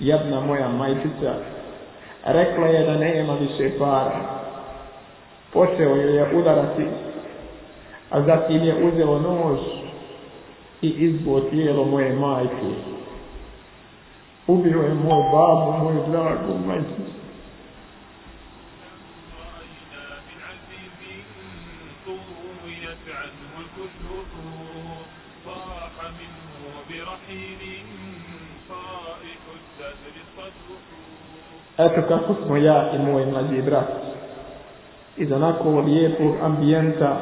Jedna moja majčica rekla je da nema više para. Počeo joj je udarati, a zatim je uzeo nož i izbuo tijelo moje majke. Ubio je moju babu, moju dragu majčicu. Eto kako smo ja i moj mlađi brat. Iz onako lijepog ambijenta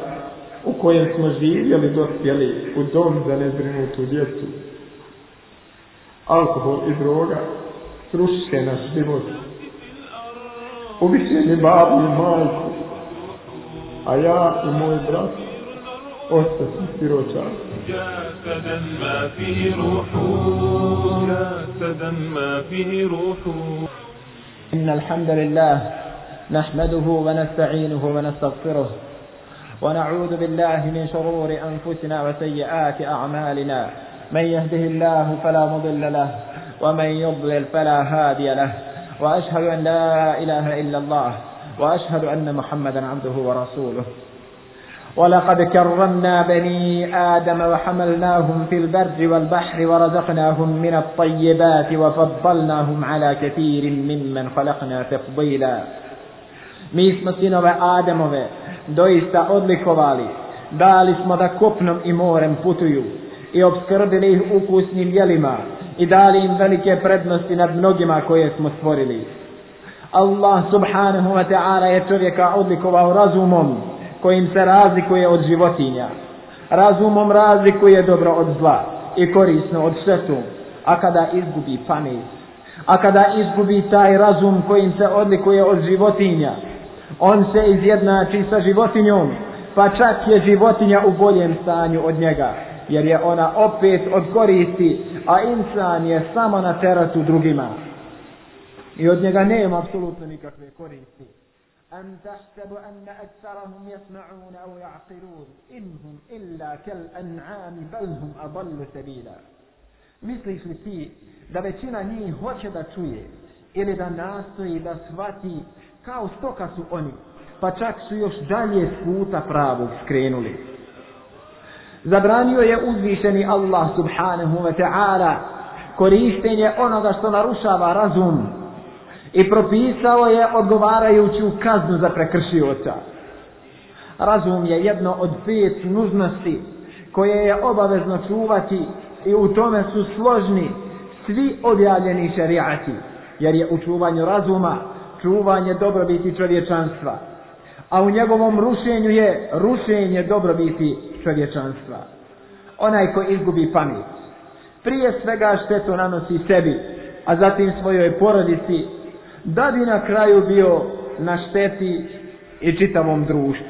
u kojem smo živjeli dospjeli u dom za nezbrinutu djecu. Alkohol i droga srušite naš život. Ubiše mi babu i majku, a ja i moj brat ostati siročar. ma ما فيه روح جاسدا ma fi ruhu. إن الحمد لله نحمده ونستعينه ونستغفره ونعوذ بالله من شرور أنفسنا وسيئات أعمالنا من يهده الله فلا مضل له ومن يضلل فلا هادي له وأشهد أن لا إله إلا الله وأشهد أن محمدا عبده ورسوله ولقد كرمنا بني آدم وحملناهم في البر والبحر ورزقناهم من الطيبات وفضلناهم على كثير ممن خلقنا تفضيلا Mi smo sinove Adamove doista odlikovali, dali smo da kopnom i morem putuju i obskrbili ih ukusnim jelima i dali im velike prednosti nad mnogima koje smo stvorili. Allah subhanahu wa ta'ala je čovjeka odlikovao razumom kojim se razlikuje od životinja. Razumom razlikuje dobro od zla i korisno od svetu. a kada izgubi pamet, a kada izgubi taj razum kojim se odlikuje od životinja, on se izjednači sa životinjom, pa čak je životinja u boljem stanju od njega, jer je ona opet od koristi, a insan je samo na teratu drugima. I od njega nema apsolutno nikakve koristi. أم تحسب أن أكثرهم يسمعون أو يعقلون إن هم إلا كالأنعام بل هم أضل سبيلا Misliš li ti da većina njih hoće da čuje ili da nastoji da shvati kao stoka su oni, pa čak su još dalje puta pravog skrenuli. Zabranio je uzvišeni Allah subhanahu wa ta'ala korištenje onoga što narušava razum i propisao je odgovarajuću kaznu za prekršioca. Razum je jedno od pet nužnosti koje je obavezno čuvati i u tome su složni svi odjavljeni šerijati, jer je u čuvanju razuma čuvanje dobrobiti čovječanstva, a u njegovom rušenju je rušenje dobrobiti čovječanstva. Onaj ko izgubi pamet, prije svega štetu nanosi sebi, a zatim svojoj porodici da bi na kraju bio na šteti i čitavom društvu.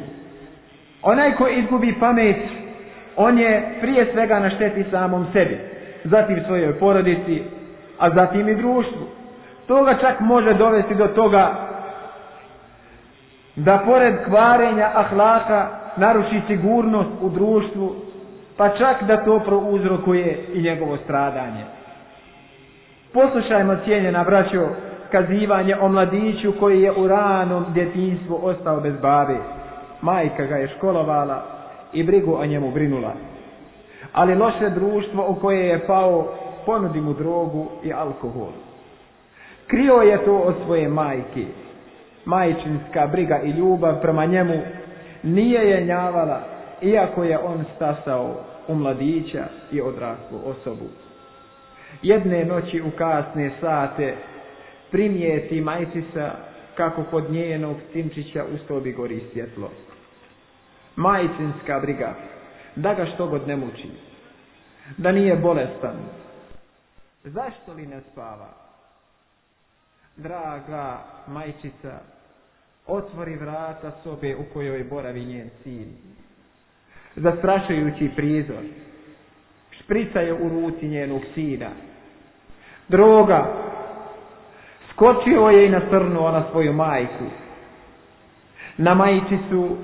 Onaj ko izgubi pamet, on je prije svega na šteti samom sebi, zatim svojoj porodici, a zatim i društvu. Toga čak može dovesti do toga da pored kvarenja ahlaka naruši sigurnost u društvu, pa čak da to prouzrokuje i njegovo stradanje. Poslušajmo na braćo kazivanje o mladiću koji je u ranom djetinjstvu ostao bez babe. Majka ga je školovala i brigu o njemu brinula. Ali loše društvo u koje je pao ponudi mu drogu i alkohol. Krio je to od svoje majke. Majčinska briga i ljubav prema njemu nije je njavala, iako je on stasao u mladića i odraslu osobu. Jedne noći u kasne sate primijeti majčica kako kod njenog cimčića u sobi gori svjetlo. Majčinska briga, da ga što god ne muči, da nije bolestan. Zašto li ne spava? Draga majčica, otvori vrata sobe u kojoj boravi njen sin. Zastrašujući prizor, šprica je u ruci njenog sina. Droga Skočio je i nasrnuo na svoju majku. Na majčicu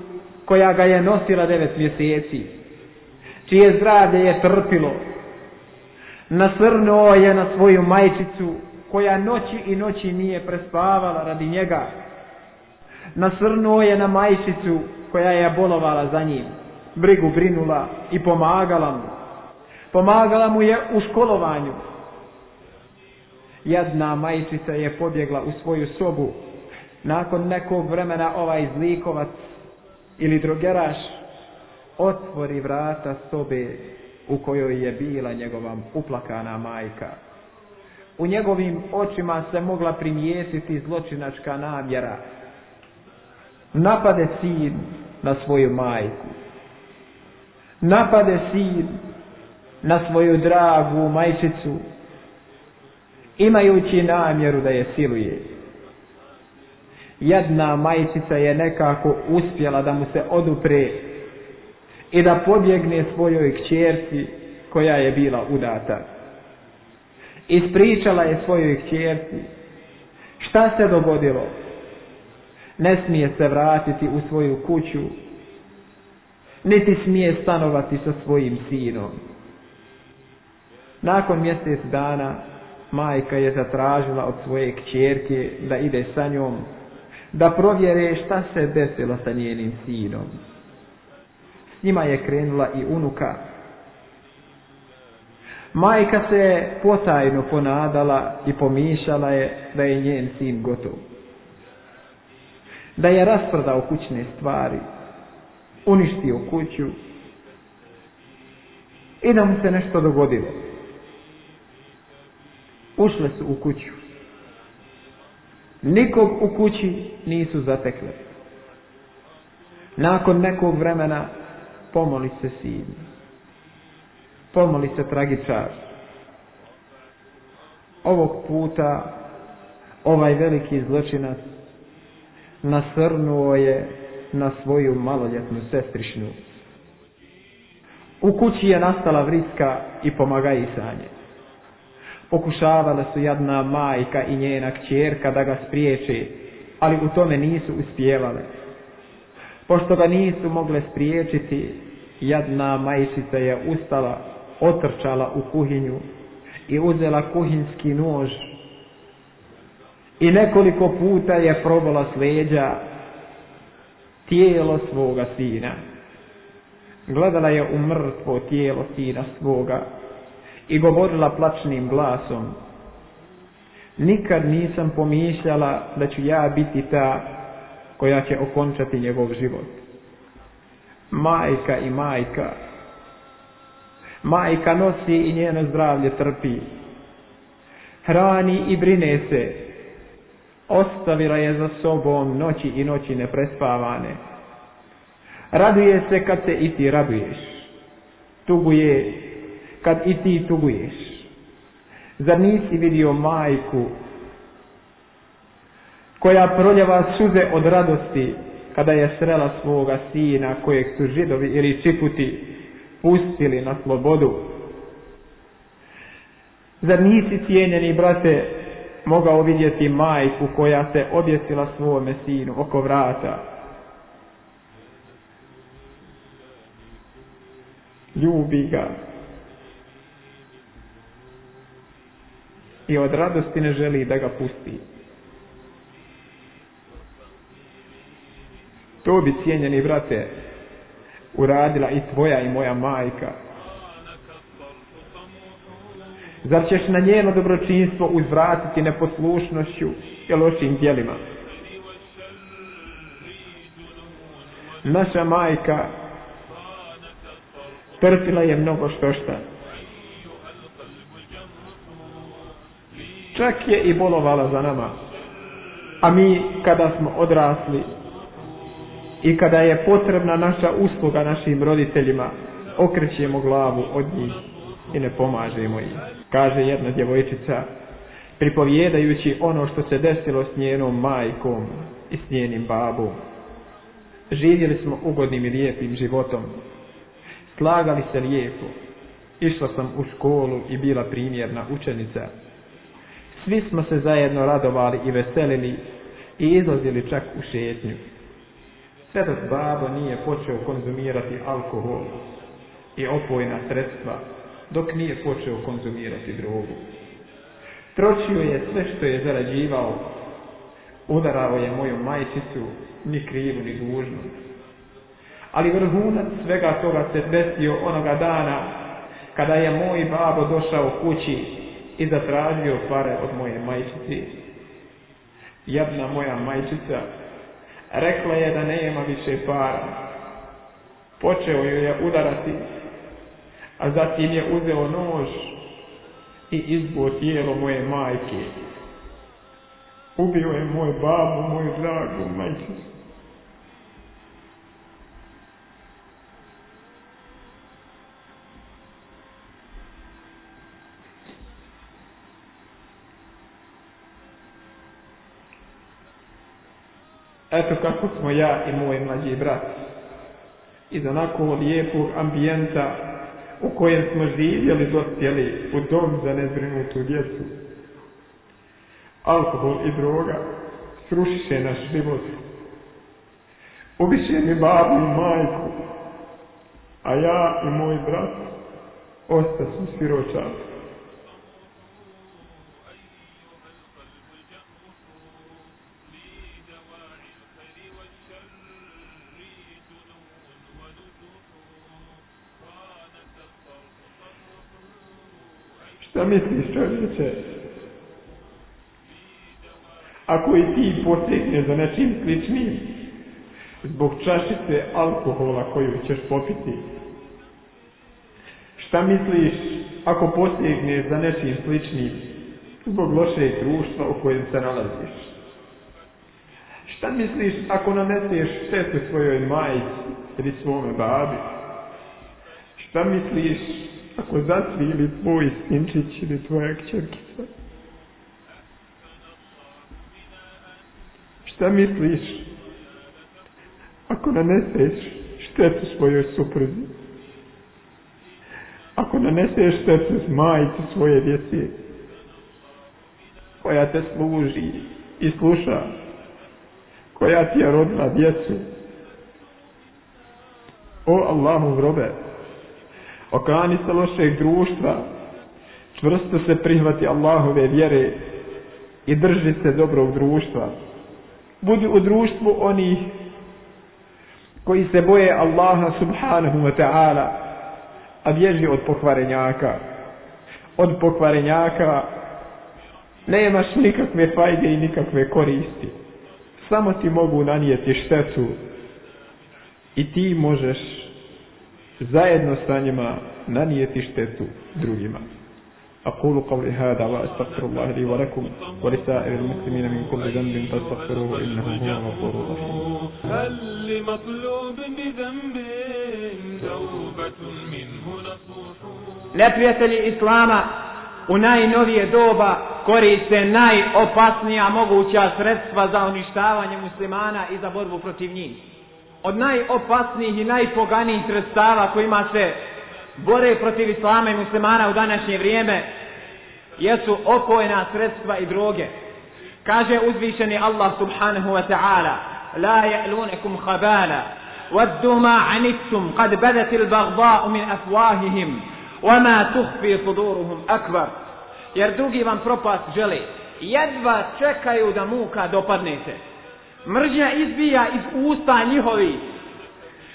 koja ga je nosila devet mjeseci, čije zdravlje je trpilo. Nasrnuo je na svoju majčicu koja noći i noći nije prespavala radi njega. Nasrnuo je na majčicu koja je bolovala za njim, brigu brinula i pomagala mu. Pomagala mu je u školovanju, jedna majčica je pobjegla u svoju sobu. Nakon nekog vremena ovaj zlikovac ili drogeraš otvori vrata sobe u kojoj je bila njegova uplakana majka. U njegovim očima se mogla primijetiti zločinačka namjera. Napade sin na svoju majku. Napade sin na svoju dragu majčicu imajući namjeru da je siluje. Jedna majčica je nekako uspjela da mu se odupre i da pobjegne svojoj kćerci koja je bila udata. Ispričala je svojoj kćerci šta se dogodilo. Ne smije se vratiti u svoju kuću, niti smije stanovati sa svojim sinom. Nakon mjesec dana Majka je zatražila od svoje kćerke da ide sa njom, da provjere šta se desilo sa njenim sinom. S njima je krenula i unuka. Majka se potajno ponadala i pomišala je da je njen sin gotov. Da je rasprdao kućne stvari, uništio kuću i da mu se nešto dogodilo. Ušle su u kuću. Nikog u kući nisu zatekle. Nakon nekog vremena pomoli se sin. Pomoli se tragičar. Ovog puta ovaj veliki zločinac nasrnuo je na svoju maloljetnu sestrišnu. U kući je nastala vriska i sanje. Pokušavala su jadna majka i njena kćerka da ga spriječe, ali u tome nisu uspjevale. Pošto ga nisu mogle spriječiti, jadna majčica je ustala, otrčala u kuhinju i uzela kuhinski nož i nekoliko puta je probala sveđa tijelo svoga sina. Gledala je u mrtvo tijelo sina svoga i govorila plačnim glasom. Nikad nisam pomišljala da ću ja biti ta koja će okončati njegov život. Majka i majka. Majka nosi i njeno zdravlje trpi. Hrani i brine se. Ostavila je za sobom noći i noći neprespavane. Raduje se kad se i ti raduješ. Tuguje kad i ti tuguješ? Zar nisi vidio majku koja proljeva suze od radosti kada je srela svoga sina kojeg su židovi ili čiputi pustili na slobodu? Zar nisi cijenjeni, brate, mogao vidjeti majku koja se objesila svome sinu oko vrata? Ljubi ga, i od radosti ne želi da ga pusti. To bi cijenjeni brate uradila i tvoja i moja majka. Zar ćeš na njeno dobročinstvo uzvratiti neposlušnošću i lošim djelima? Naša majka trpila je mnogo što šta. čak je i bolovala za nama. A mi kada smo odrasli i kada je potrebna naša usluga našim roditeljima, okrećemo glavu od njih i ne pomažemo im. Kaže jedna djevojčica, pripovjedajući ono što se desilo s njenom majkom i s njenim babom. Živjeli smo ugodnim i lijepim životom. Slagali se lijepo. Išla sam u školu i bila primjerna učenica. Svi smo se zajedno radovali i veselili i izlazili čak u šetnju. Sve dok babo nije počeo konzumirati alkohol i opojna sredstva, dok nije počeo konzumirati drogu. Tročio je sve što je zarađivao, udarao je moju majčicu, ni krivu ni dužnu. Ali vrhunac svega toga se desio onoga dana kada je moj babo došao kući i zatražio pare od moje majčici. Jedna moja majčica rekla je da nema više para. Počeo ju je udarati, a zatim je uzeo nož i izbuo tijelo moje majke. Ubio je moj babu, moju dragu majčicu. Eto kako smo ja i moj mlađi brat. Iz onako lijepog ambijenta u kojem smo živjeli dospjeli u dom za nezbrinutu djecu. Alkohol i droga srušiše naš život. Ubiše mi babu i majku, a ja i moj brat ostasu sam misliš čovječe? Ako i ti posegneš za nečim sličnim, zbog čašice alkohola koju ćeš popiti, šta misliš ako posegneš za nečim sličnim, zbog loše društva u kojem se nalaziš? Šta misliš ako naneseš štetu svojoj majici ili svome babi? Šta misliš ako zasvi ili tvoj sinčić ili tvoja kćerkica. Šta misliš ako naneseš štetu svojoj suprzi. Ako naneseš štetu majci svoje djece koja te služi i sluša, koja ti je rodila djecu, o Allahu robe, Okrani se lošeg društva, čvrsto se prihvati Allahove vjere i drži se dobrog društva. Budi u društvu onih koji se boje Allaha subhanahu wa ta'ala, a bježi od pokvarenjaka. Od pokvarenjaka nemaš nikakve fajde i nikakve koristi. Samo ti mogu nanijeti štetu i ti možeš zajedno sa njima nanijeti štetu drugima. أقول قولي هذا وأستغفر الله لي ولكم ولسائر المسلمين من كل ذنب إنه هو توبة منه Islama u najnovije doba koriste najopasnija moguća sredstva za uništavanje muslimana i za borbu protiv njih od najopasnijih i najpoganijih sredstava kojima se bore protiv islama i muslimana u današnje vrijeme jesu opojena sredstva i droge. Kaže uzvišeni Allah subhanahu wa ta'ala La ja'lunekum habala Waddu ma anittum Kad badatil bagba'u min afwahihim Wama tuhfi suduruhum akbar Jer drugi vam propast želi Jedva čekaju da muka dopadnete Mržnja izbija iz usta njihovi,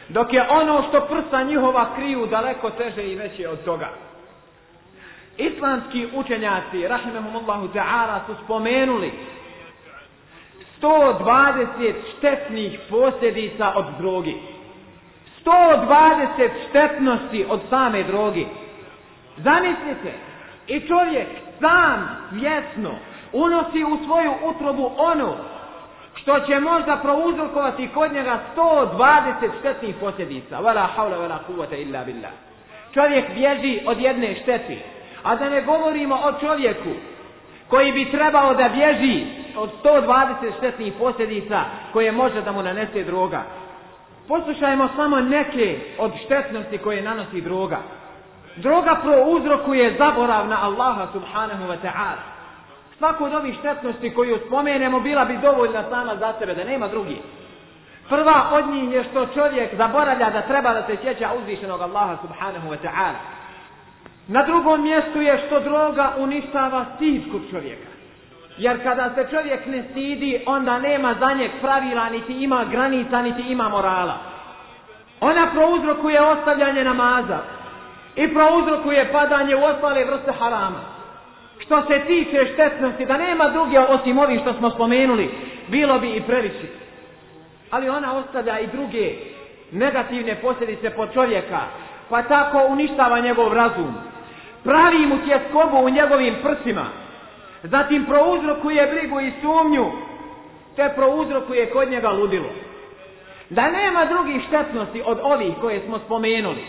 dok je ono što prsa njihova kriju daleko teže i veće od toga. Islamski učenjaci, rahimahumullahu ta'ala, su spomenuli 120 štetnih posljedica od drogi. 120 štetnosti od same drogi. Zamislite, i čovjek sam svjesno unosi u svoju utrobu ono što će možda prouzrokovati kod njega 120 štetnih posljedica. Vala haula, vala kuvata illa billah. Čovjek bježi od jedne šteti. A da ne govorimo o čovjeku koji bi trebao da bježi od 120 štetnih posljedica koje može da mu nanese droga. Poslušajmo samo neke od štetnosti koje nanosi droga. Droga prouzrokuje zaborav na Allaha subhanahu wa ta'ala. Svaku od ovih štetnosti koju spomenemo bila bi dovoljna sama za sebe, da nema drugi. Prva od njih je što čovjek zaboravlja da treba da se sjeća uzvišenog Allaha subhanahu wa ta'ala. Na drugom mjestu je što droga uništava stivku čovjeka. Jer kada se čovjek ne stidi, onda nema za njeg pravila, niti ima granica, niti ima morala. Ona prouzrokuje ostavljanje namaza i prouzrokuje padanje u ostale vrste harama. Što se tiče štetnosti, da nema druge osim ovih što smo spomenuli, bilo bi i previše. Ali ona ostavlja i druge negativne posljedice po čovjeka, pa tako uništava njegov razum. Pravi mu tjeskobu u njegovim prsima, zatim prouzrokuje brigu i sumnju, te prouzrokuje kod njega ludilo. Da nema drugih štetnosti od ovih koje smo spomenuli,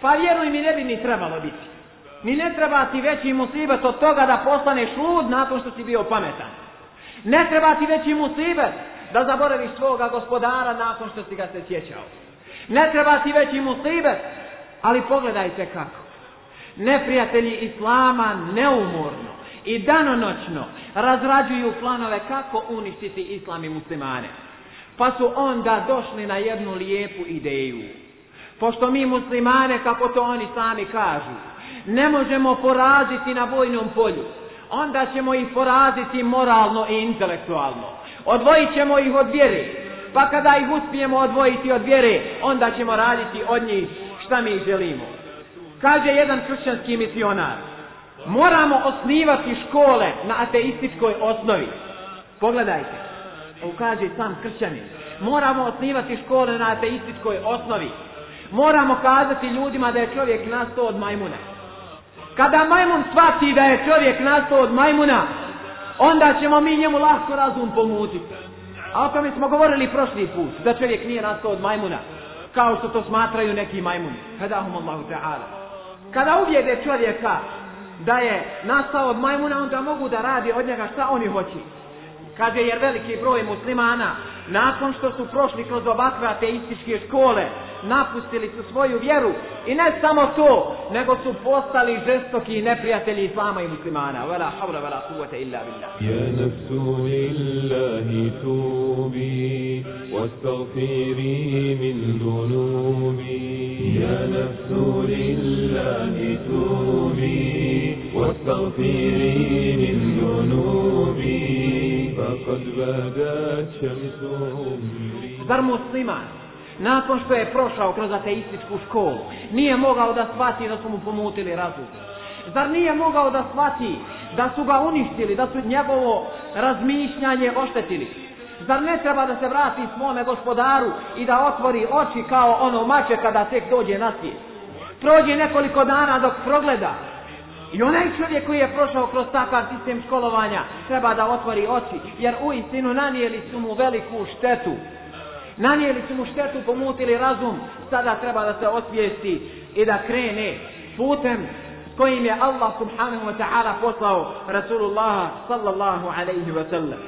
pa vjeruj mi ne bi ni trebalo biti. Ni ne treba ti veći musibet od toga da postaneš lud nakon što si bio pametan. Ne treba ti veći musibet da zaboraviš svoga gospodara nakon što si ga se sjećao. Ne treba ti veći musibet, ali pogledajte kako. Neprijatelji Islama neumorno i danonoćno razrađuju planove kako uništiti islam i muslimane. Pa su onda došli na jednu lijepu ideju. Pošto mi muslimane, kako to oni sami kažu, ne možemo poraziti na vojnom polju, onda ćemo ih poraziti moralno i intelektualno. Odvojit ćemo ih od vjere, pa kada ih uspijemo odvojiti od vjere, onda ćemo raditi od njih šta mi želimo. Kaže jedan kršćanski misionar, moramo osnivati škole na ateističkoj osnovi. Pogledajte, Ukaže sam kršćanin, moramo osnivati škole na ateističkoj osnovi. Moramo kazati ljudima da je čovjek nastao od majmuna. Kada majmun shvati da je čovjek nastao od majmuna, onda ćemo mi njemu lahko razum pomutiti. A o tome smo govorili prošli put, da čovjek nije nastao od majmuna, kao što to smatraju neki majmuni. Kada mu Allahu ta'ala. Kada uvijede čovjeka da je nastao od majmuna, onda mogu da radi od njega šta oni hoće. Kada jer veliki broj muslimana, nakon što su prošli kroz ovakve ateističke škole, napustili su svoju vjeru i ne samo to, nego su postali žestoki neprijatelji Islama i muslimana. Vela havla, vela kuvvete illa billah. Ja nafsu lillahi tubi, واستغفري min dunubi. Ja nafsu لله tubi, واستغفري min dunubi. Fakad vada čemsu umri. Zar musliman Nakon što je prošao kroz ateističku školu, nije mogao da shvati da su mu pomutili razum. Zar nije mogao da shvati da su ga uništili, da su njegovo razmišljanje oštetili? Zar ne treba da se vrati svome gospodaru i da otvori oči kao ono mače kada tek dođe na svijet? Prođe nekoliko dana dok progleda. I onaj čovjek koji je prošao kroz takav sistem školovanja treba da otvori oči, jer u istinu nanijeli su mu veliku štetu. Nanijeli su mu štetu, pomutili razum, sada treba da se osvijesti i da krene putem s kojim je Allah subhanahu wa ta'ala poslao Rasulullah sallallahu alaihi wa sallam.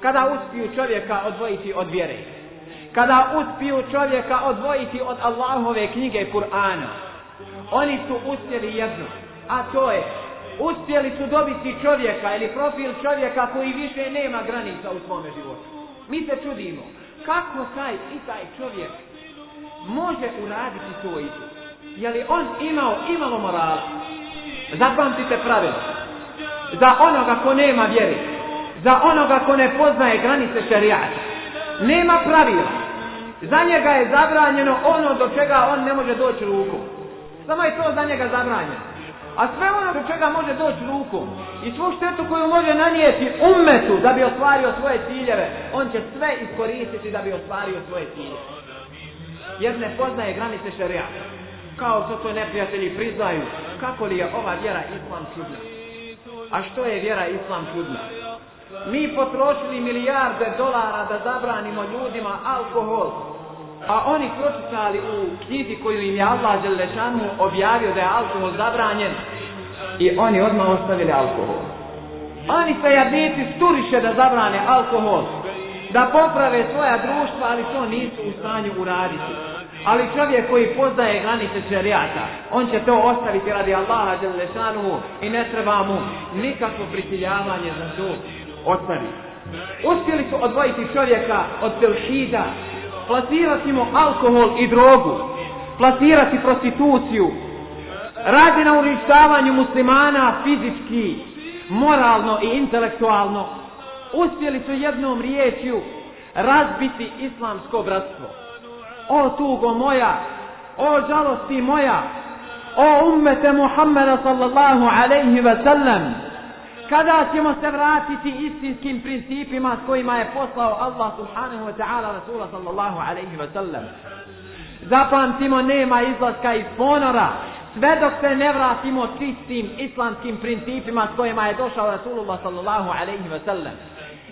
Kada uspiju čovjeka odvojiti od vjere, kada uspiju čovjeka odvojiti od Allahove knjige Kur'ana, oni su uspjeli jedno, a to je uspjeli su dobiti čovjeka ili profil čovjeka koji više nema granica u svome životu. Mi se čudimo. Kako taj i taj čovjek može uraditi to i Je li on imao imalo morala? Zapamtite pravilo. Za onoga ko nema vjeri, za onoga ko ne poznaje granice šarijata, nema pravila. Za njega je zabranjeno ono do čega on ne može doći rukom. Samo je to za njega zabranjeno. A sve ono do čega može doći rukom i svu štetu koju može nanijeti umetu da bi ostvario svoje ciljeve, on će sve iskoristiti da bi ostvario svoje ciljeve. Jer ne poznaje granice šeria. Kao što to neprijatelji priznaju, kako li je ova vjera islam čudna? A što je vjera islam čudna? Mi potrošili milijarde dolara da zabranimo ljudima alkohol, a oni pročitali u knjizi koju im je Allah Đelešanu objavio da je alkohol zabranjen i oni odmah ostavili alkohol. Oni se jadnici sturiše da zabrane alkohol, da poprave svoja društva, ali to nisu u stanju uraditi. Ali čovjek koji poznaje granice šerijata, on će to ostaviti radi Allaha Đelešanu i ne treba mu nikakvo prisiljavanje za to ostaviti. Uspjeli su odvojiti čovjeka od telšida, plasirati mu alkohol i drogu. Plasirati prostituciju. Radi na uništavanju muslimana fizički, moralno i intelektualno. Uspjeli su jednom riječju razbiti islamsko bratstvo. O tugo moja, o žalosti moja, o ummete Muhammeda sallallahu alaihi ve sellem, kada ćemo se vratiti istinskim principima s kojima je poslao Allah subhanahu wa ta'ala Rasula sallallahu alaihi wa sallam. Zapamtimo nema izlaska iz ponora sve dok se ne vratimo čistim islamskim principima s kojima je došao Rasulullah sallallahu alaihi wa sallam.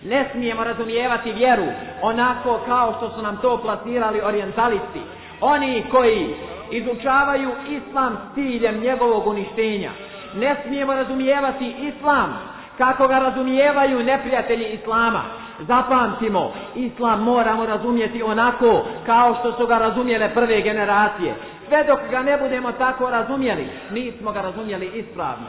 Ne smijemo razumijevati vjeru onako kao što su nam to plasirali orientalisti. Oni koji izučavaju islam s ciljem njegovog uništenja ne smijemo razumijevati islam kako ga razumijevaju neprijatelji islama. Zapamtimo, islam moramo razumjeti onako kao što su ga razumijele prve generacije. Sve dok ga ne budemo tako razumjeli, smo ga razumjeli ispravno.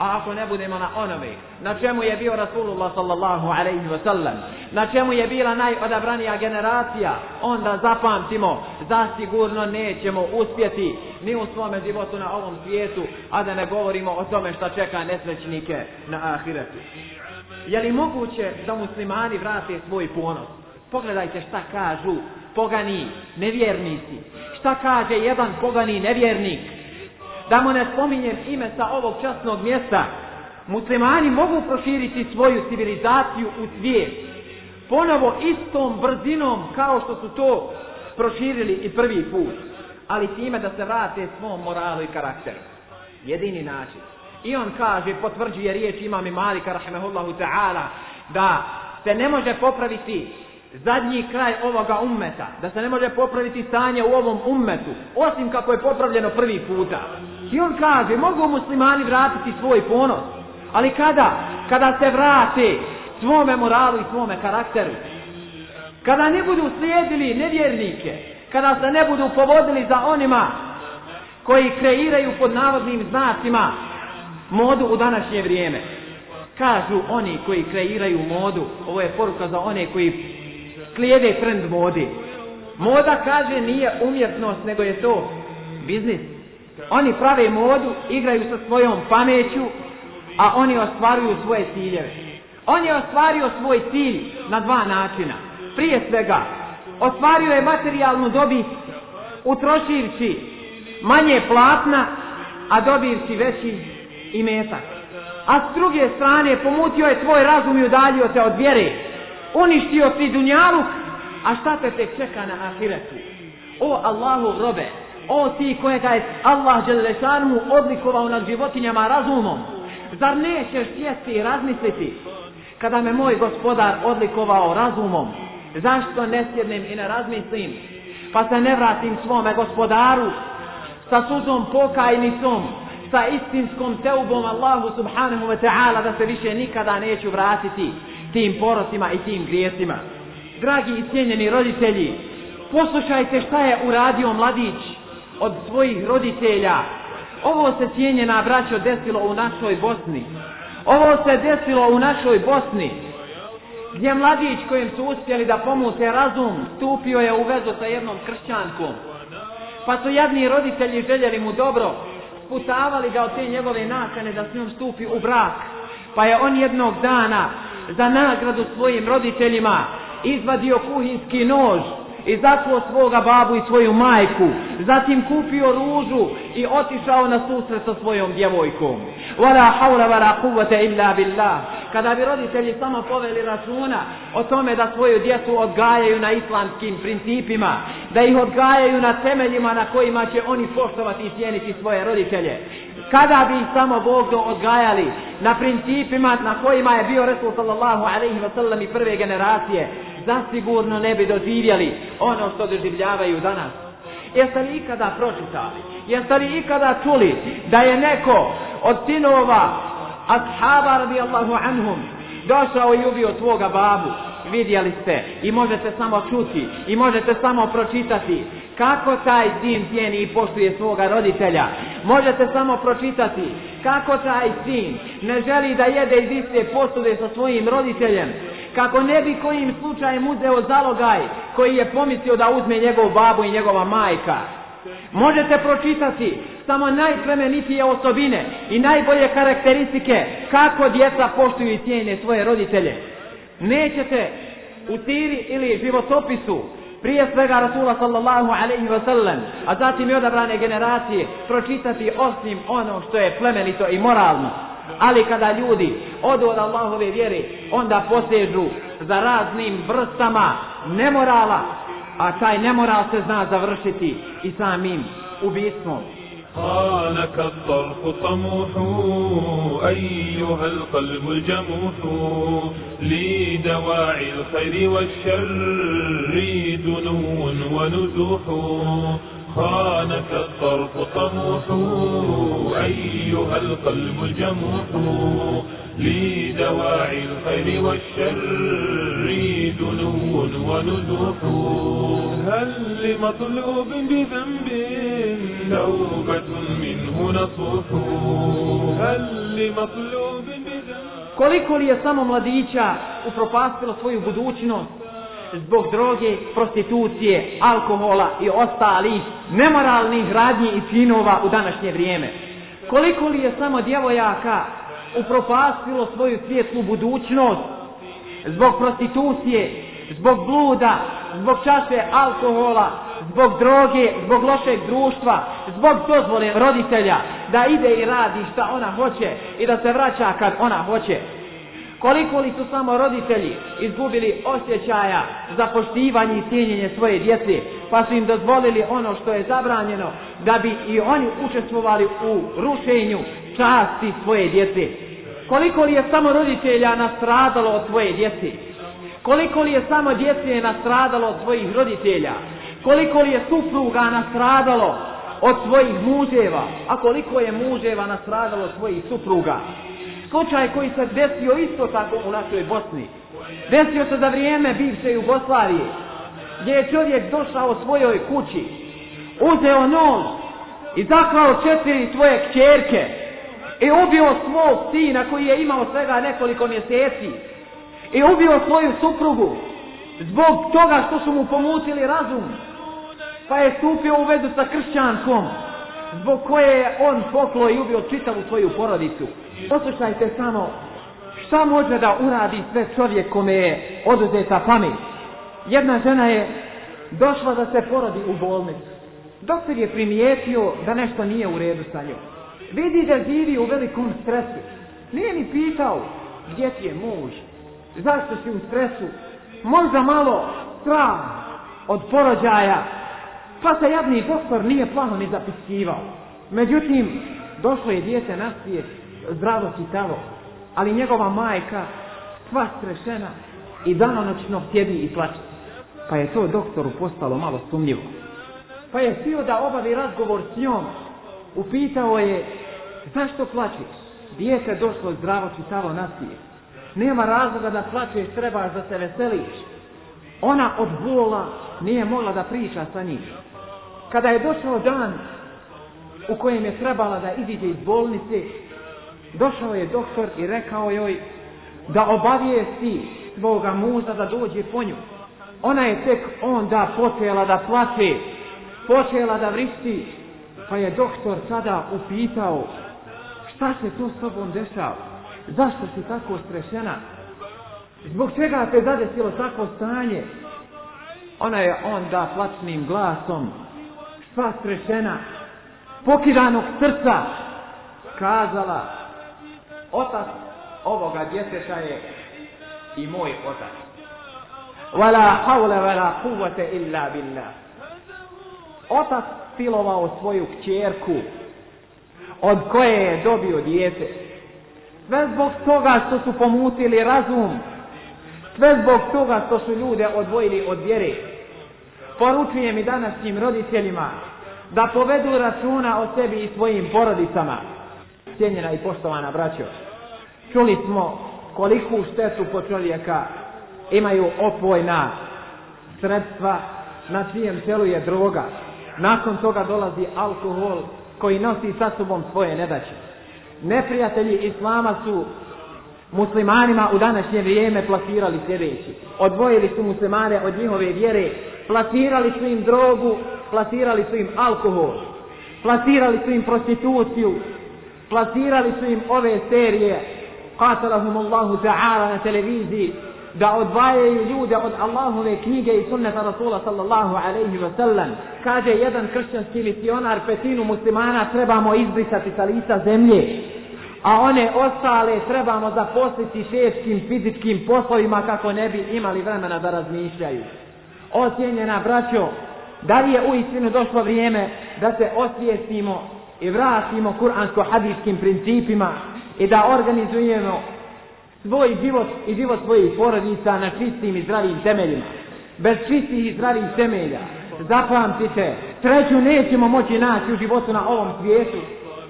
A ako ne budemo na onome na čemu je bio Rasulullah sallallahu alaihi wasallam, na čemu je bila najodabranija generacija, onda zapamtimo, da sigurno nećemo uspjeti ni u svome životu na ovom svijetu, a da ne govorimo o tome šta čeka nesrećnike na ahiretu. Je li moguće da muslimani vrate svoj ponos? Pogledajte šta kažu pogani nevjernici. Šta kaže jedan pogani nevjernik? da mu ne spominjem ime sa ovog časnog mjesta, muslimani mogu proširiti svoju civilizaciju u svijet. Ponovo istom brzinom kao što su to proširili i prvi put. Ali time da se vrate svom moralu i karakteru. Jedini način. I on kaže, potvrđuje riječ imam i Malika, rahmehullahu ta'ala, da se ne može popraviti zadnji kraj ovoga ummeta, da se ne može popraviti stanje u ovom ummetu, osim kako je popravljeno prvi puta. I on kaže, mogu muslimani vratiti svoj ponos, ali kada? Kada se vrate svome moralu i svome karakteru. Kada ne budu slijedili nevjernike, kada se ne budu povodili za onima koji kreiraju pod navodnim znacima modu u današnje vrijeme. Kažu oni koji kreiraju modu, ovo je poruka za one koji slijede trend modi. Moda kaže nije umjetnost, nego je to biznis. Oni prave modu, igraju sa svojom pameću, a oni ostvaruju svoje ciljeve. On je ostvario svoj cilj na dva načina. Prije svega, ostvario je materijalnu dobit utrošivši manje platna, a dobivši veći i metak. A s druge strane, pomutio je tvoj razum i udalio te od vjere. Uništio ti dunjaluk, a šta te tek čeka na ahiretu? O Allahu robe, o ti kojega je Allah mu odlikovao nad životinjama razumom. Zar nećeš sjesti i razmisliti? Kada me moj gospodar odlikovao razumom, zašto ne sjednem i ne razmislim? Pa se ne vratim svome gospodaru sa suzom pokajnicom, sa istinskom teubom Allahu subhanahu wa ta'ala da se više nikada neću vratiti tim porosima i tim grijesima. Dragi i cijenjeni roditelji, poslušajte šta je uradio mladić od svojih roditelja. Ovo se cijenjena braćo desilo u našoj Bosni. Ovo se desilo u našoj Bosni. Gdje mladić kojem su uspjeli da pomute razum, stupio je u vezu sa jednom kršćankom. Pa su jadni roditelji željeli mu dobro, sputavali ga od te njegove nakane da s njom stupi u brak. Pa je on jednog dana za nagradu svojim roditeljima izvadio kuhinski nož i zatvo svoga babu i svoju majku, zatim kupio ružu i otišao na susret sa svojom djevojkom. Vala haura vala kuvvete illa billah. Kada bi roditelji samo poveli računa o tome da svoju djecu odgajaju na islamskim principima, da ih odgajaju na temeljima na kojima će oni poštovati i cijeniti svoje roditelje, kada bi samo Bog odgajali na principima na kojima je bio Resul sallallahu alaihi wa sallam i prve generacije, zasigurno ne bi doživjeli ono što doživljavaju danas. Jeste li ikada pročitali? Jeste li ikada čuli da je neko od sinova ashaba radijallahu anhum došao i ubio tvoga babu? vidjeli ste i možete samo čuti i možete samo pročitati kako taj sin cijeni i poštuje svoga roditelja. Možete samo pročitati kako taj sin ne želi da jede iz iste posude sa svojim roditeljem, kako ne bi kojim slučajem uzeo zalogaj koji je pomislio da uzme njegovu babu i njegova majka. Možete pročitati samo najplemenitije osobine i najbolje karakteristike kako djeca poštuju i cijene svoje roditelje. Nećete u tiri ili životopisu prije svega Rasula sallallahu alaihi wasallam, sallam, a zatim i odabrane generacije pročitati osim ono što je plemenito i moralno. Ali kada ljudi odu od Allahove vjeri, onda posežu za raznim vrstama nemorala, a taj nemoral se zna završiti i samim ubistvom. قال كالطرف طموح أيها القلب الجموح لي دواعي الخير والشر دنون ونزوح خان كالطرف طموح أيها القلب الجموح لي دواعي الخير والشر دنون ونزوح هل لمطلوب بذنبي توبة Koliko li je samo mladića upropastilo svoju budućnost zbog droge, prostitucije, alkohola i ostalih nemoralnih radnji i činova u današnje vrijeme? Koliko li je samo djevojaka upropastilo svoju svijetlu budućnost zbog prostitucije, zbog bluda, zbog čaše alkohola, zbog droge, zbog lošeg društva, zbog dozvole roditelja da ide i radi šta ona hoće i da se vraća kad ona hoće. Koliko li su samo roditelji izgubili osjećaja za poštivanje i cijenjenje svoje djece, pa su im dozvolili ono što je zabranjeno, da bi i oni učestvovali u rušenju časti svoje djece. Koliko li je samo roditelja nastradalo od svoje djece? Koliko li je samo djece nastradalo od svojih roditelja? Koliko li je supruga nastradalo od svojih muževa, a koliko je muževa nastradalo od svojih supruga. Skočaj koji se desio isto tako u našoj Bosni. Desio se za vrijeme bivše Jugoslavije, gdje je čovjek došao svojoj kući, uzeo nož i zaklao četiri svoje kćerke i ubio svog sina koji je imao svega nekoliko mjeseci i ubio svoju suprugu zbog toga što su mu pomutili razum pa je stupio u vezu sa kršćankom, zbog koje je on poklo i ubio čitavu svoju porodicu. Poslušajte samo šta može da uradi sve čovjek kome je oduzeta pamet. Jedna žena je došla da se porodi u bolnicu. Doktor je primijetio da nešto nije u redu sa njom. Vidi da živi u velikom stresu. Nije mi pitao gdje ti je muž, zašto si u stresu, možda malo strah od porođaja, pa se jadni doktor nije plano ni zapiskivao. Međutim, došlo je dijete na svijet, zdravo čitavo, ali njegova majka sva strešena i danonoćno tjedni i plače. Pa je to doktoru postalo malo sumnjivo. Pa je htio da obavi razgovor s njom. Upitao je, zašto plačeš? Dijete došlo zdravo čitavo na svijet. Nema razloga da plačeš, trebaš da se veseliš. Ona od bola nije mogla da priča sa njim. Kada je došao dan u kojem je trebala da iziđe iz bolnice, došao je doktor i rekao joj da obavijesti svoga muza da dođe po nju. Ona je tek onda počela da plaće, počela da vrišti, pa je doktor sada upitao šta se tu s tobom dešava, zašto si tako strešena, zbog čega te zadesilo tako stanje. Ona je onda plačnim glasom sva strešena, pokidanog srca, kazala, otac ovoga djeteta je i moj otac. Vala haule vala kuvate illa Otac silovao svoju kćerku, od koje je dobio dijete. Sve zbog toga što su pomutili razum, sve zbog toga što su ljude odvojili od vjere poručujem i današnjim roditeljima da povedu računa o sebi i svojim porodicama. Cijenjena i poštovana braćo, čuli smo koliku štetu po čovjeka imaju opojna sredstva na čijem celu je droga. Nakon toga dolazi alkohol koji nosi sa sobom svoje nedaće. Neprijatelji Islama su muslimanima u današnje vrijeme plasirali sljedeći. Odvojili su muslimane od njihove vjere Platirali su im drogu, plasirali su im alkohol, plasirali su im prostituciju, plasirali su im ove serije Qatalahum Allahu ta'ala na televiziji da odvajaju ljude od Allahove knjige i sunneta Rasula sallallahu alaihi wa sallam. Kaže jedan kršćanski misionar petinu muslimana trebamo izbrisati sa lica zemlje, a one ostale trebamo zaposliti šefskim fizičkim poslovima kako ne bi imali vremena da razmišljaju. O braćo, da li je uistinu došlo vrijeme da se osvijestimo i vratimo kuransko-hadijskim principima i da organizujemo svoj život i život svojih porodica na čistim i zdravim temeljima. Bez čistih i zdravih temelja, zapamtite, Treću nećemo moći naći u životu na ovom svijetu.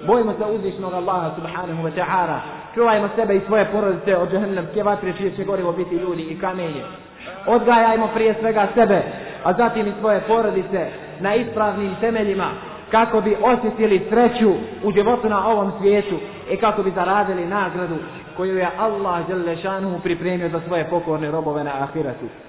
Bojimo se uzvišnog Allaha subhanahu wa ta'ala. Čuvajmo sebe i svoje porodice od džahnemske vatre čije će gorivo biti ljudi i kamenje. Odgajajmo prije svega sebe, a zatim i svoje porodice na ispravnim temeljima kako bi osjetili sreću u životu na ovom svijetu i kako bi zaradili nagradu koju je Allah Đelešanu pripremio za svoje pokorne robove na ahiratu.